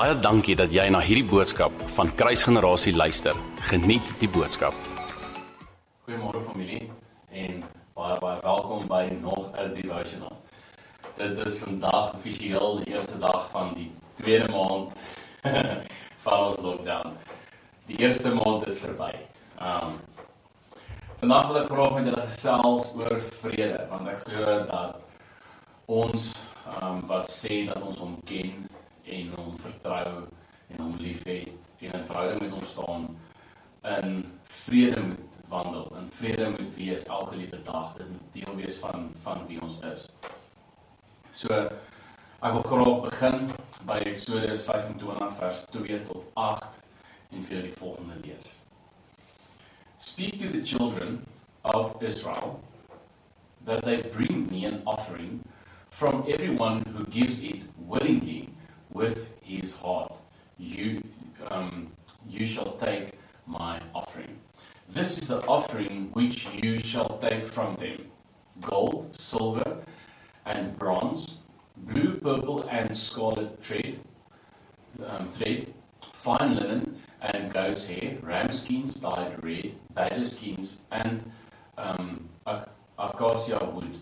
Baie dankie dat jy na hierdie boodskap van Kruisgenerasie luister. Geniet die boodskap. Goeiemôre familie en baie baie welkom by nog 'n devotional. Dit is vandag offisieel die eerste dag van die tweede maand van ons lockdown. Die eerste maand is verby. Um vandag wil ek graag met julle gesels oor vrede want ek glo dat ons um wat sê dat ons hom ken en hom vertrou en hom liefhet en in verhouding met hom staan in vrede moet wandel in vrede moet wees elke liewe dag. Dit moet deel wees van van wie ons is. So ek wil graag begin by Eksodus 25 vers 2 tot 8 en vir die volgende lees. Speak to the children of Israel that they bring me an offering from everyone who gives it willingly with his heart. You, um, you shall take my offering. This is the offering which you shall take from them gold, silver, and bronze, blue, purple, and scarlet thread, um, thread fine linen, and goat's hair, ram skins dyed red, badger skins, and um, acacia wood,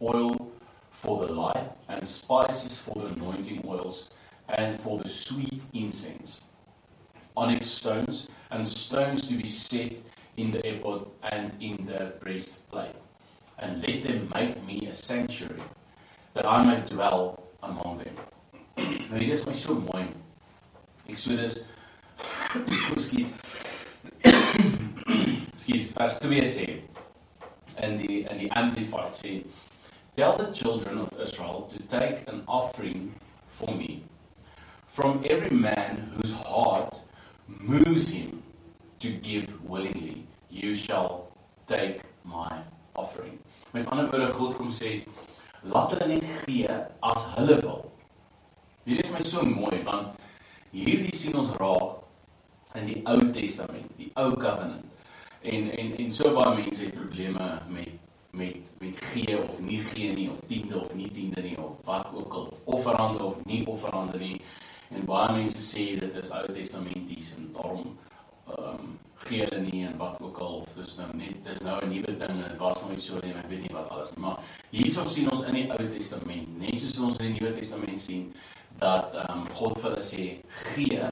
oil for the light, and spices for the anointing oils and for the sweet incense, onyx stones, and stones to be set in the ephod and in the breastplate. And let them make me a sanctuary, that I may dwell among them. nou hier is my so mooi. Exodus Ekskuus. Ekskuus, vers 2 sê in die in die amplified sê Tell the children of Israel to take an offering for me from every man whose heart moves him to give willingly, you shall take my offering. Met ander woorde God kom sê, laat hulle net gee as hulle wil. Hier is my so mooi want hierdie sien ons raak in die Ou Testament, die Ou Covenant. En en en so baie mense het probleme met met met gee of nie gee nie of tiende of nie tiende nie of wat ook al offerande of nie offerande nie. En baie mense sê dit is Ou Testamenties en daarom ehm um, gee hulle nie en wat ook al of dis nou net dis nou 'n nuwe ding en dit was nog nie so nie en ek weet nie wat alles nie. Maar hierso sien ons in die Ou Testament, net soos ons in die Nuwe Testament sien dat ehm um, God vir hulle sê gee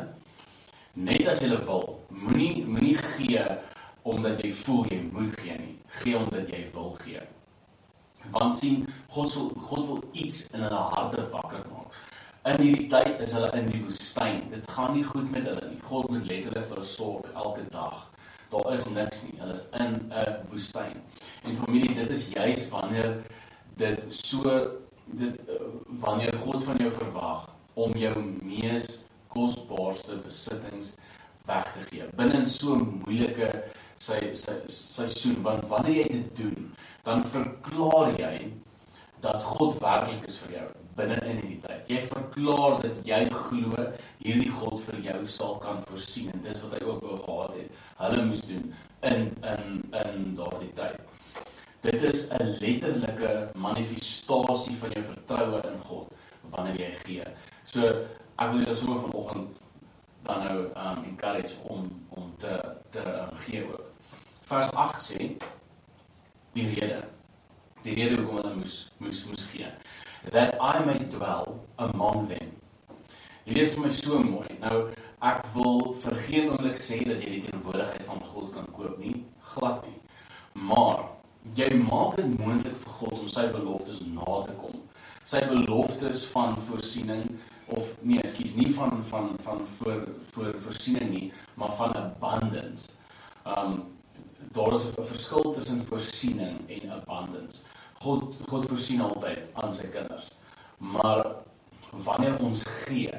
net as jy wil. Moenie moenie gee omdat jy voel jy moet gee nie. Gee omdat jy wil gee. Want sien God wil God wil iets in hulle harte wakker maak. In hierdie tyd is hulle in die woestyn. Dit gaan nie goed met hulle nie. God moet letterlik vir hulle sorg elke dag. Daar is niks nie. Hulle is in 'n woestyn. En familie, dit is juis wanneer dit so dit wanneer God van jou verwag om jou mees kosbaarste besittings weg te gee. Binne so 'n moeilike sy sy seisoen want wanneer jy dit doen, dan verklaar jy dat God werklik is vir jou binne in hierdie tyd. Jy verklaar dat jy glo hierdie God vir jou sal kan voorsien en dis wat hy ook wou gehad het. Hulle moes doen in in in daardie tyd. Dit is 'n letterlike manifestasie van jou vertroue in God wanneer jy gee. So ek wil julle so vanoggend dan nou um encourage om om te te um, gee ook. Vers 8 sê die rede die rede hoekom hulle moes moes moes gee that I may dwell among them. Hier is my so mooi. Nou ek wil vir geen oomblik sê dat jy die teenwoordigheid van God kan koop nie, glad nie. Maar jy maak dit moontlik vir God om sy beloftes na te kom. Sy beloftes van voorsiening of nee, ekskuus, nie van van van voor voor voorsiening nie, maar van abundance. Um daar is 'n verskil tussen voorsiening en abundance. God God voorsien altyd aan sy kinders. Maar wanneer ons gee,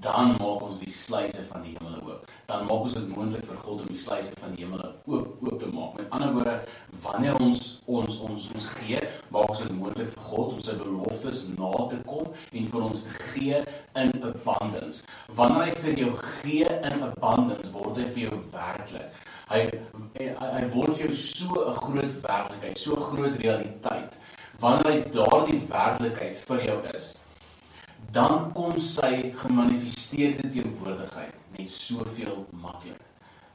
dan maak ons die sluise van die hemel oop. Dan maak ons dit moontlik vir God om die sluise van die hemel oop oop te maak. Met ander woorde, wanneer ons ons ons ons gee, maak ons dit moontlik vir God om sy beloftes na te kom en vir ons te gee in abundance. Wanneer hy vir jou gee in abundance, word hy vir jou werklik. Hy hy, word vir jou so 'n groot werklikheid, so 'n groot realiteit. Wanneer hy daardie werklikheid vir jou is, dan kom sy gemanifesteerde teenwoordigheid net soveel maklik.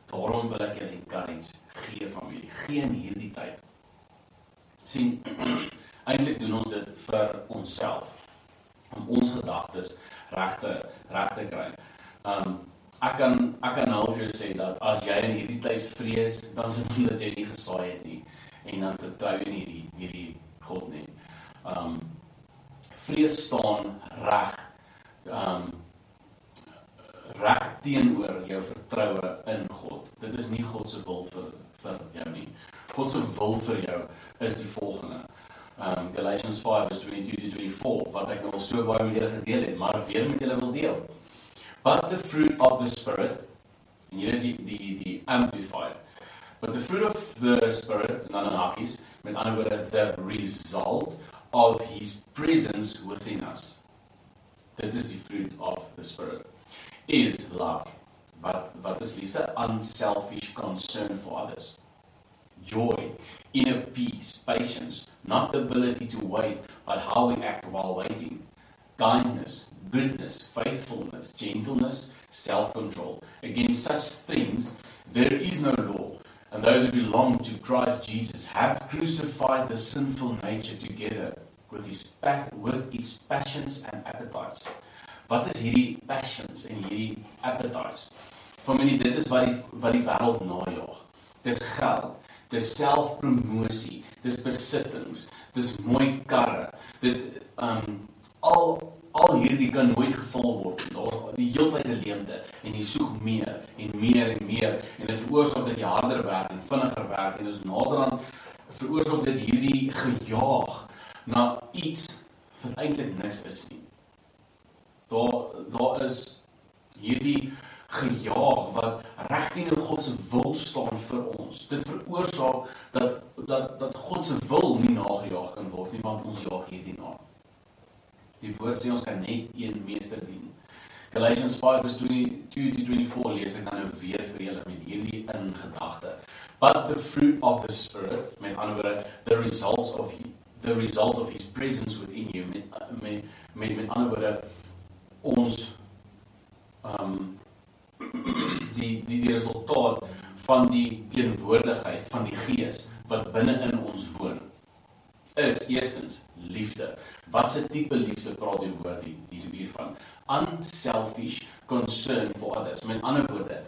Daarom wil ek julle encourage, gee familie, gee in hierdie tyd. sien eintlik doen ons dit vir onsself om ons gedagtes regte regte kry. Um ek kan ek kan vir jou sê dat as jy in hierdie tyd vrees, dan is dit omdat jy nie gesaai het nie en dan vertrou jy nie hierdie hierdie God nie. Um vrees staan reg um reg teenoor jou vertroue in God. Dit is nie God se wil vir vir jou nie. God se wil vir jou is die volgende. Um Galatians 5:22-24 wat ek nou al so baie met julle gedeel het, maar weer met julle wil deel. But the fruit of the spirit en hier is the, die amplified. But the fruit of the spirit, hakies, met ander woorde the result of his presence within us. Dit is die fruit of the spirit is love. Wat wat is liefde? Unselfish concern for others. Joy, inner peace, patience, not the ability to wait, but how we act while waiting. Kindness, goodness, faithfulness, gentleness, self-control. Against such things there is no law. And those who belong to Christ Jesus have crucified the sinful nature together with his with its passions and appetites. Wat is hierdie passions en hierdie appetites? Familie, dit is wat die wat die wêreld najag. Dis geld, dis selfpromosie, dis besittings, dis mooi karre. Dit um al al hierdie kan nooit gevul word. Daar's die heeltyd 'n leemte en jy soek meer en meer en meer en dit veroorsaak dat jy harder werk en vinniger werk en dis naderhand veroorsaak dit hierdie gejaag na iets wat eintlik niks is nie. Daar daar is hierdie gejaag wat reg teenoor God se wil staan vir ons. Dit veroorsaak dat dat dat God se wil nie nagejaag kan word nie want ons jaag hierdie na. Die woord sê ons kan net een meester dien. Galatians 5:22-24 lees ek dan nou weer vir julle met hierdie in gedagte. But the fruit of the spirit, met ander woorde, the results of he, the result of his presence within you met met met, met ander woorde ons ehm um, die die die resultaat van die teenwoordigheid van die Gees wat binne in ons woon is eerstens liefde. Wat se tipe liefde praat die woord hier hiervan? Unselfish concern for others. Met ander woorde,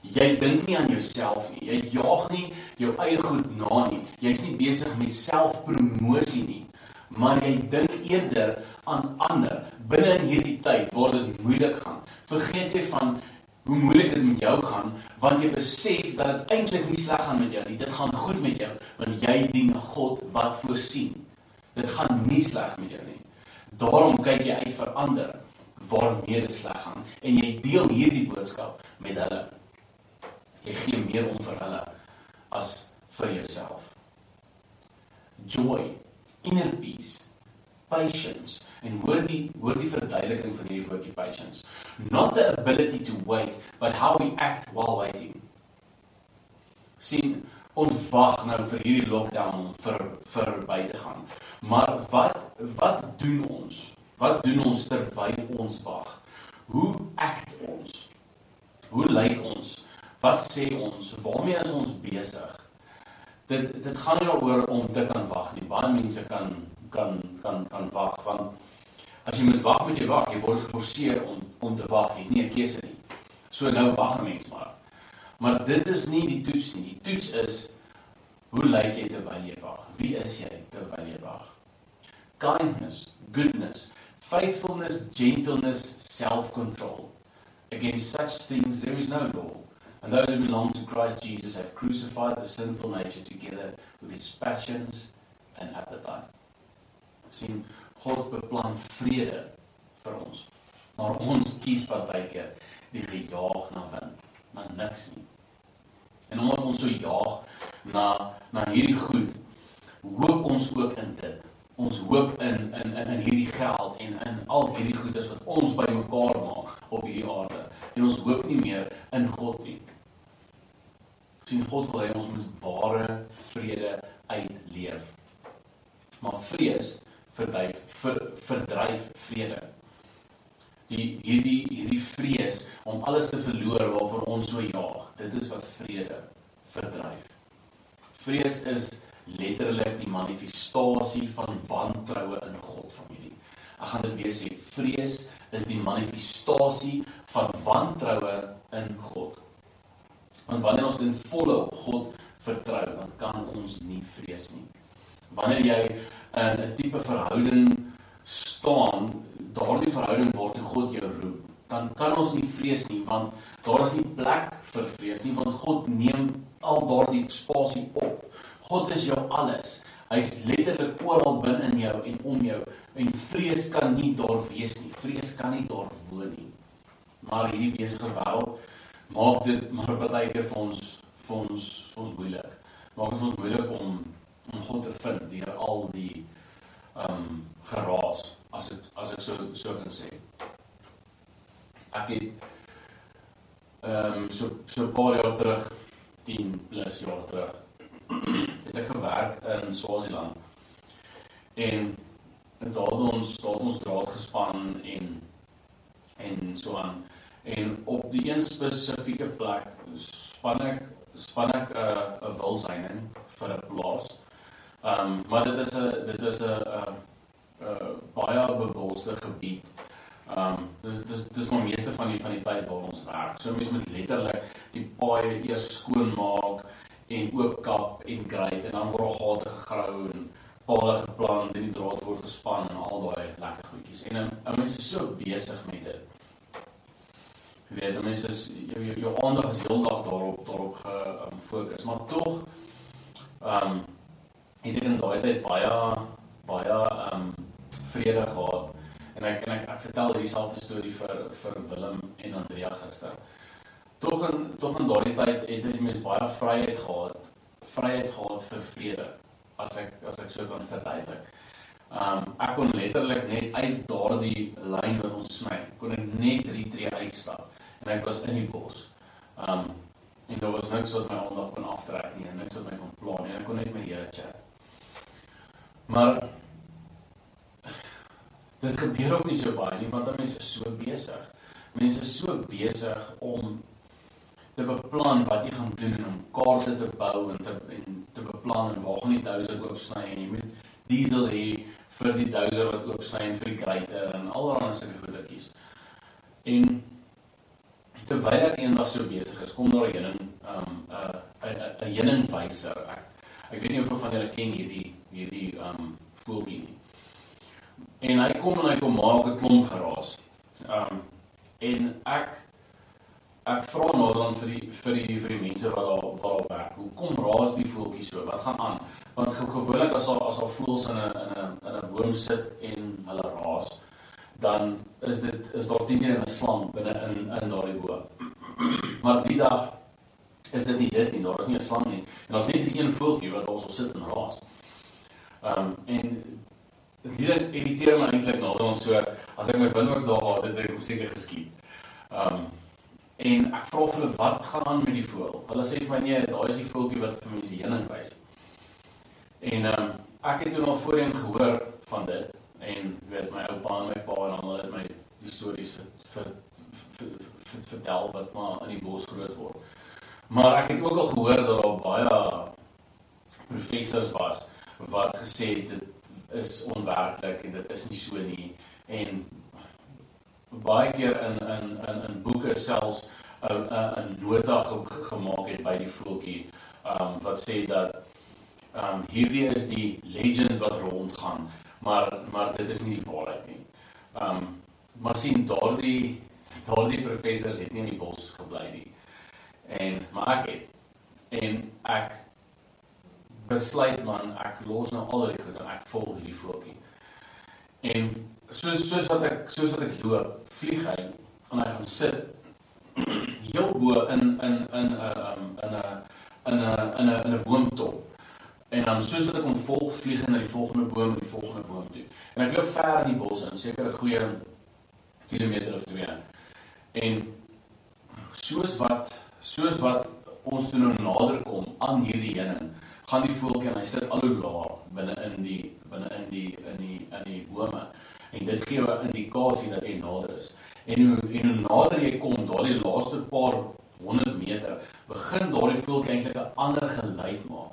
jy dink nie aan jouself nie. Jy jaag nie jou eie goed na nie. Jy's nie besig met selfpromosie nie, maar jy dink eerder aan ander. Binne in hierdie tyd waar dit moeilik gaan, vergeet jy van hoe moeilik dit met jou gaan want jy besef dat dit eintlik nie sleg gaan met jou nie. Dit gaan goed met jou want jy dien 'n God wat voorsien. Dit gaan nie sleg met jou nie. Daarom kyk jy uit vir ander waarmee dit sleg gaan en jy deel hierdie boodskap met hulle. Jy gee meer om vir hulle as vir jouself. Joy, inner peace, patience. En hoor die hoor die verduideliking van hierdie woordjie patience. Not the ability to wait but how we act while waiting. Sien ons wag nou vir hierdie lockdown vir vir by te gaan. Maar wat wat doen ons? Wat doen ons terwyl ons wag? Hoe act ons? Hoe lyk ons? Wat sê ons? Waarmee is ons besig? Dit dit gaan nie daaroor om te kan wag nie. Baie mense kan kan kan kan wag van as jy moet wag moet jy wag jy word geforseer om om te wag jy het nie 'n keuse nie. So nou wag 'n mens maar. Maar dit is nie die toets nie. Die toets is hoe lyk jy terwyl jy wag wie is jy terwyl jy wag kindness goodness faithfulness gentleness self-control. Against such things there is no law. And those who belong to Christ Jesus have crucified the sinful nature together with his passions and appetite sien God beplan vrede vir ons. Maar ons kies partykeer die gejaag na wind, na niks nie. En omdat ons so jaag na na hierdie goed, hoop ons ook in dit. Ons hoop in in in in hierdie geld en in al hierdie goedes wat ons bymekaar maak op hierdie aarde. En ons hoop nie meer in God nie. sien God wil hê ons moet ware vrede uitleef. Maar vrees verdryf ver, verdryf vrede. Die hierdie hierdie vrees om alles te verloor waarvoor ons so jaag. Dit is wat vrede verdryf. Vrees is letterlik die manifestasie van wantroue in God familie. Ek gaan dit weer sê, vrees is die manifestasie van wantroue in God. Want wanneer ons in volle op God vertrou, dan kan ons nie vrees nie. Wanneer jy in 'n tipe verhouding staan, daardie verhouding hoe God jou roep, dan kan ons nie vrees nie want daar is nie plek vir vrees nie want God neem al daardie spasie op. God is jou alles. Hy's letterlik oral binne in jou en om jou en vrees kan nie daar wees nie. Vrees kan nie daar woon nie. Maar hierdie besige wêreld maak dit maar baie keer vir ons vir ons vir ons moeilik. Maak dit ons moeilik om om God te vind deur al die ehm um, geraas as ek as ek so so kan sê. Ek het ehm um, so so 'n paar jaar terug 10 plus jaar terug het ek gewerk in Swaziland. En en daar het ons daar het ons draad gespan en en so aan en op die een spesifieke plek span ek span ek 'n uh, 'n wildseining vir 'n plaas. Ehm um, maar dit is 'n dit is 'n 'n 'n baie bebosde gebied. Ehm um, dis dis dis maar meeste van die van die tyd waar ons werk. So mense moet letterlik die paai eers skoon maak en oopkap en grate en dan word gate gegrou en pale geplant en die draad word gespan en al daai lekker goedjies. En 'n mens is so besig met dit. Jy weet, dan is jou jou, jou aandag is heeldag daarop daarop gefokus, um, maar tog ehm um, het ek in daai tyd baie baie ehm um, vrede gehad. En ek en ek, ek vertel dieselfde storie vir vir Willem en Andrea gister tog in tog in daardie tyd het jy mens baie vryheid gehad, vryheid gehad vir vrede as ek as ek so kan verduidelik. Um ek kon letterlik net uit daardie lyn wat ons sny, kon ek net drie tree uitstap en ek was in die bos. Um en daar was niks wat my aandag kon aftrek nie, niks wat my kon pla nie. Ek kon net met die Here chat. Maar dit gebeur ook nie so baie nie want mense is so besig. Mense is so besig om te beplan wat jy gaan doen en om kaarte te bou en te en te beplan en waar gaan die douser oop sny en jy moet diesel hê vir die douser wat oop sny en vir die grater en allerlei sulke goedertjies. En terwyl ek eendag so besig is, kom daar 'n heuning, um 'n 'n 'n heuningwyser. Ek ek weet nie of van julle ken hierdie hierdie um voeltjie nie. En hy kom en hy kom maak 'n klomp geraas. Um en ek ek vra nou dan vir die vir die vir die mense wat daar wat daar werk. Hoekom raas die voeltjie so? Wat gaan aan? Want gewoonlik as daar as daar voels in 'n in 'n in 'n boom sit en hulle raas, dan is dit is daar teen in 'n slang binne in in daardie boom. Maar die dag is dit nie dit nie. Daar is nie 'n slang nie. En daar's net een voeltjie wat ons sit en raas. Ehm um, en dit irriteer my eintlik nou dan so as ek my windhoeks daar gehad het, het ek seker geskiet. Ehm um, En ek vra vir hulle wat gaan aan met die voël. Hulle sê vir my nee, daai is die voeltjie wat vir mense heuning wys. En ehm um, ek het toe nog voorheen gehoor van dit en weet my oupa en my pa en almal het my die stories vir, vir vertel wat maar in die bos groot word. Maar ek het ook al gehoor dat daar baie professors was wat gesê het dit is onwerklik en dit is nie so nie en baie keer in in in in boeke selfs 'n 'n nota gemaak het by die voeltjie um wat sê dat um hierdie is die legend wat rondgaan maar maar dit is nie die waarheid nie. Um maar sien daardie daardie professors het nie in die bos gebly nie. En maar ek het en ek besluit man ek los nou al die goed en ek volg hierdie voeltjie. En soos soos wat ek soos wat ek loop, vlieg hy en hy gaan sit heel bo in in in 'n um, in 'n in 'n in 'n in 'n boomtop. En dan soos wat ek hom volg, vlieg hy na die volgende boom en die volgende boom toe. En ek loop ver in die bos in, seker 'n goeie kilometer of 2. En soos wat soos wat ons toe nou nader kom aan hierdie heuning, gaan die voeltjie en hy sit al hoe laer binne in die binne in die in die in die bome en dit gee 'n indikasie dat hy nader is. En hoe en hoe nader jy kom, daardie laaste paar 100 meter, begin daardie voeltjie eintlik 'n ander geluid maak.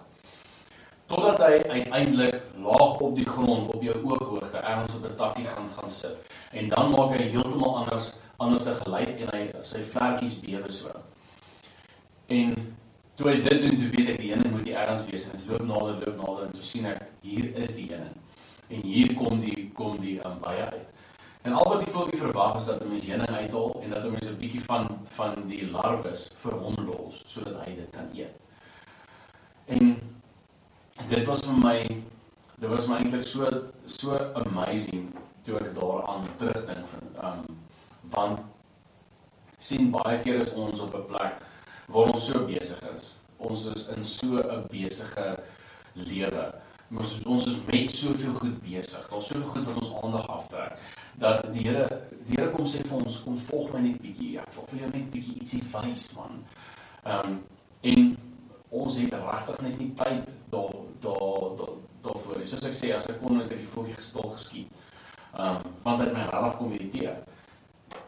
Totdat hy uiteindelik laag op die grond op jou ooghoogte ergens op 'n takkie gaan gaan sit. En dan maak hy heeltemal anders anders te geluid en hy sy vlekkies bewe so. En toe hy dit doen, toe weet ek die ene moet die ergens wees en ek loop nader, loop nader en toe sien ek hier is die ene. En hier kom die kom die um, baie uit. En al wat die voeltjie verwag is dat 'n mens heuning uithaal en dat 'n mens 'n bietjie van van die larwes vir hom los sodat hy dit kan eet. En dit was vir my dit was my eintlik so so amazing toe ek daaraan terugdink van um want sien baie keer is ons op 'n plek waar ons so besig is. Ons is in so 'n besige lewe. Ons ons is met soveel goed besig. Daar's soveel goed wat ons aandag aftrek dat die Here die Here kom sê vir ons kom volg my net bietjie. Ek wil vir jou net bietjie ietsie wys man. Ehm um, en ons het regtig net nie tyd daar daar daar daarvoor. Soos ek sê as ek kon net die voetjie gestol geskiet. Ehm um, want dit my regtig kom irriteer.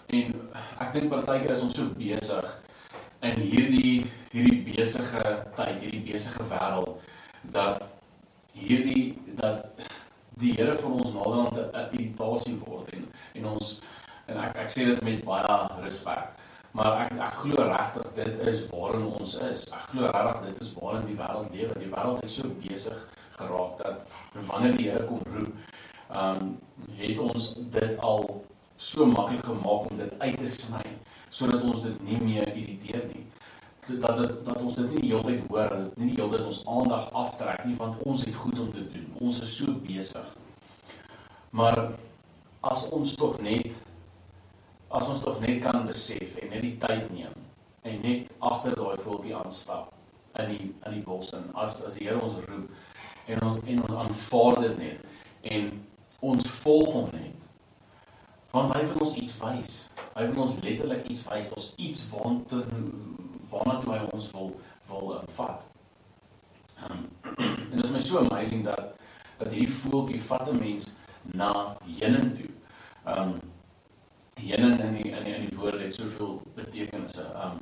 En ek dink partykeer is ons so besig in hierdie hierdie besige tyd, hierdie besige wêreld dat hierdie dat die Here vir ons naderhand 'n irritasie word en en ons en ek ek sê dit met baie respek. Maar ek ek glo regtig dit is waarin ons is. Ek glo regtig dit is waarin die wêreld lewe. Die wêreld is so besig geraak dat wanneer die Here kom roep, ehm um, het ons dit al so maklik gemaak om dit uit te sny sodat ons dit nie meer irriteer nie dat dit dat ons dit nie die hele tyd hoor, nie die hele tyd ons aandag aftrek nie want ons het goed om te doen. Ons is so besig. Maar as ons tog net as ons tog net kan besef en net die tyd neem en net agter daai voeltjie aanstap in die in die bos en as as die Here ons roep en ons en ons aanvaar dit net en ons volg hom net want hy wil ons iets wys hy wil ons letterlik iets wys ons iets waantoe waarna toe hy ons wil wil um, vat. Um, en dit is my so amazing dat dat hierdie voeltjie vat 'n mens na heuning toe. Um heuning in die in die, in die woord het soveel betekenisse. Um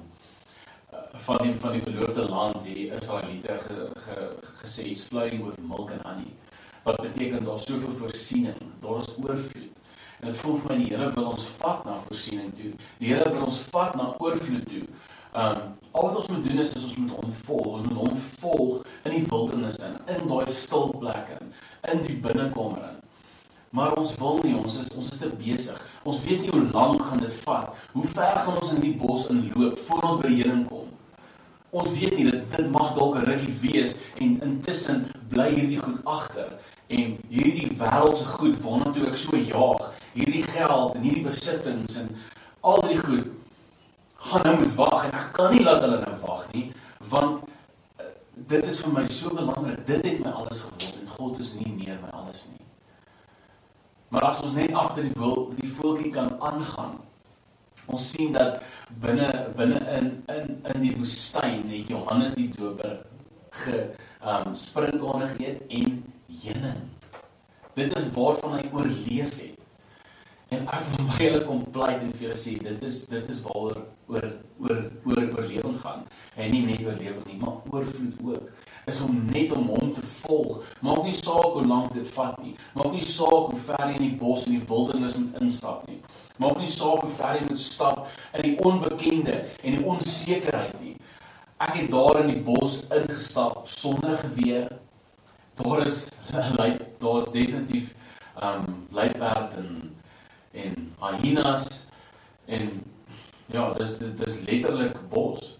van die van die beloofde land hier Israeliete ge, ge, gesê is flowing with milk and honey. Wat beteken daar soveel voorsiening, daar is oorvloed. En dit voel vir my die Here wil ons vat na voorsiening toe. Die Here wil ons vat na oorvloed toe. Um al wat ons moet doen is, is ons moet hom volg. Ons moet hom volg in die wildernis in, in daai stil plekke, in die binnekamer in. Maar ons wil nie, ons is ons is te besig. Ons weet nie hoe lank gaan dit vat. Hoe ver gaan ons in die bos inloop voor ons by die heuning kom? Ons weet nie dit dit mag dalk 'n rukkie wees en intussen bly hierdie goed agter en hierdie wêreldse goed waarna toe ek so jaag, hierdie geld en hierdie besittings en al die goed gaan nou moet wag en ek kan nie laat hulle nou wag nie want uh, dit is vir my so belangrik dit het my alles geword en God is nie meer my alles nie. Maar as ons net agter die wil die voeltjie kan aangaan ons sien dat binne binne in in in die woestyn het Johannes die Doper ge um sprinkane geëet en heuning. Dit is waarvan hy oorleef het En ek wil baie julle kom pleit en vir julle sê dit is dit is waaroor oor oor oor oorlewing gaan. En nie net oorlewing nie, maar oorvloed ook. Is om net om hom te volg. Maak nie saak hoe lank dit vat nie. Maak nie saak hoe ver jy in die bos en die wildernis moet instap nie. Maak nie saak hoe ver jy moet stap in die onbekende en die onsekerheid nie. Ek het daar in die bos ingestap sonder geweer. Daar is like daar's definitief um luiperd en en hyenas en ja, dis dis letterlik bos.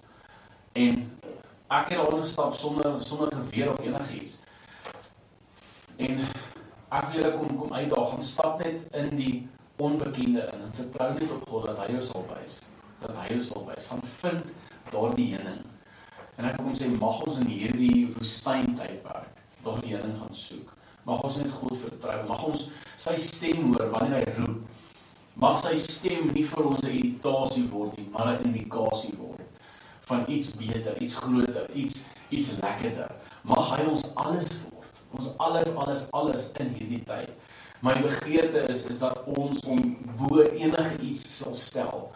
En ek het al gestap sonder sonder geweer of enigiets. En ek wil kom kom uitdaag en stap net in die onbekende in en vertrou net op God dat hy jou sal wys. Dat hy jou sal wys. Gaan vind daardie heuning. En ek kom sê mag ons in hierdie woestyn tydperk daardie heuning gaan soek. Mag ons net God vertrou. Mag ons sy stem hoor wanneer hy roep Mag sy stem nie vir ons 'n irritasie word nie, maar 'n indikasie word van iets beter, iets groter, iets iets lekkerder. Mag hy ons alles word. Ons alles alles alles in hierdie tyd. My begeerte is is dat ons om bo enige iets sal stel.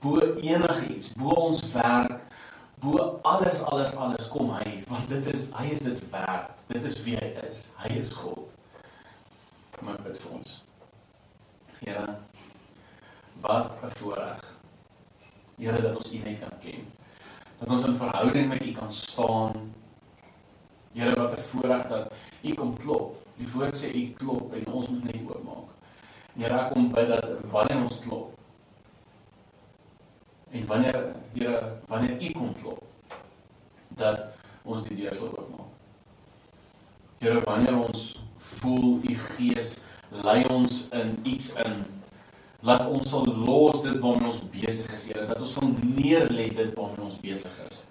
Bo enige iets, bo ons werk, bo alles alles alles kom hy, want dit is hy is dit werd. Dit is wie hy is. Hy is God. Maar bid vir ons. Here, wat 'n voorreg. Here dat ons U net kan ken. Dat ons in verhouding met U kan staan. Here wat 'n voorreg dat U kom klop Die woord sê u klop en ons moet net oopmaak. Here, ek kom bid dat wanneer ons klop en wanneer Here, wanneer u kom klop dat ons die deur sal oopmaak. Here, wanneer ons voel u gees lei ons in iets in laat ons sal los dit waarmee ons besig is, Here, dat ons sal neerlê dit waarmee ons besig is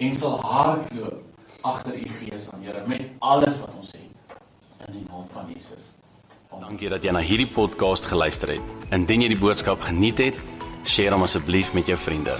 en sal hardloop agter u gees aan, Here, met alles wat ons het in die naam van Jesus. Dankie dat jy na hierdie podcast geluister het. Indien jy die boodskap geniet het, deel hom asseblief met jou vriende.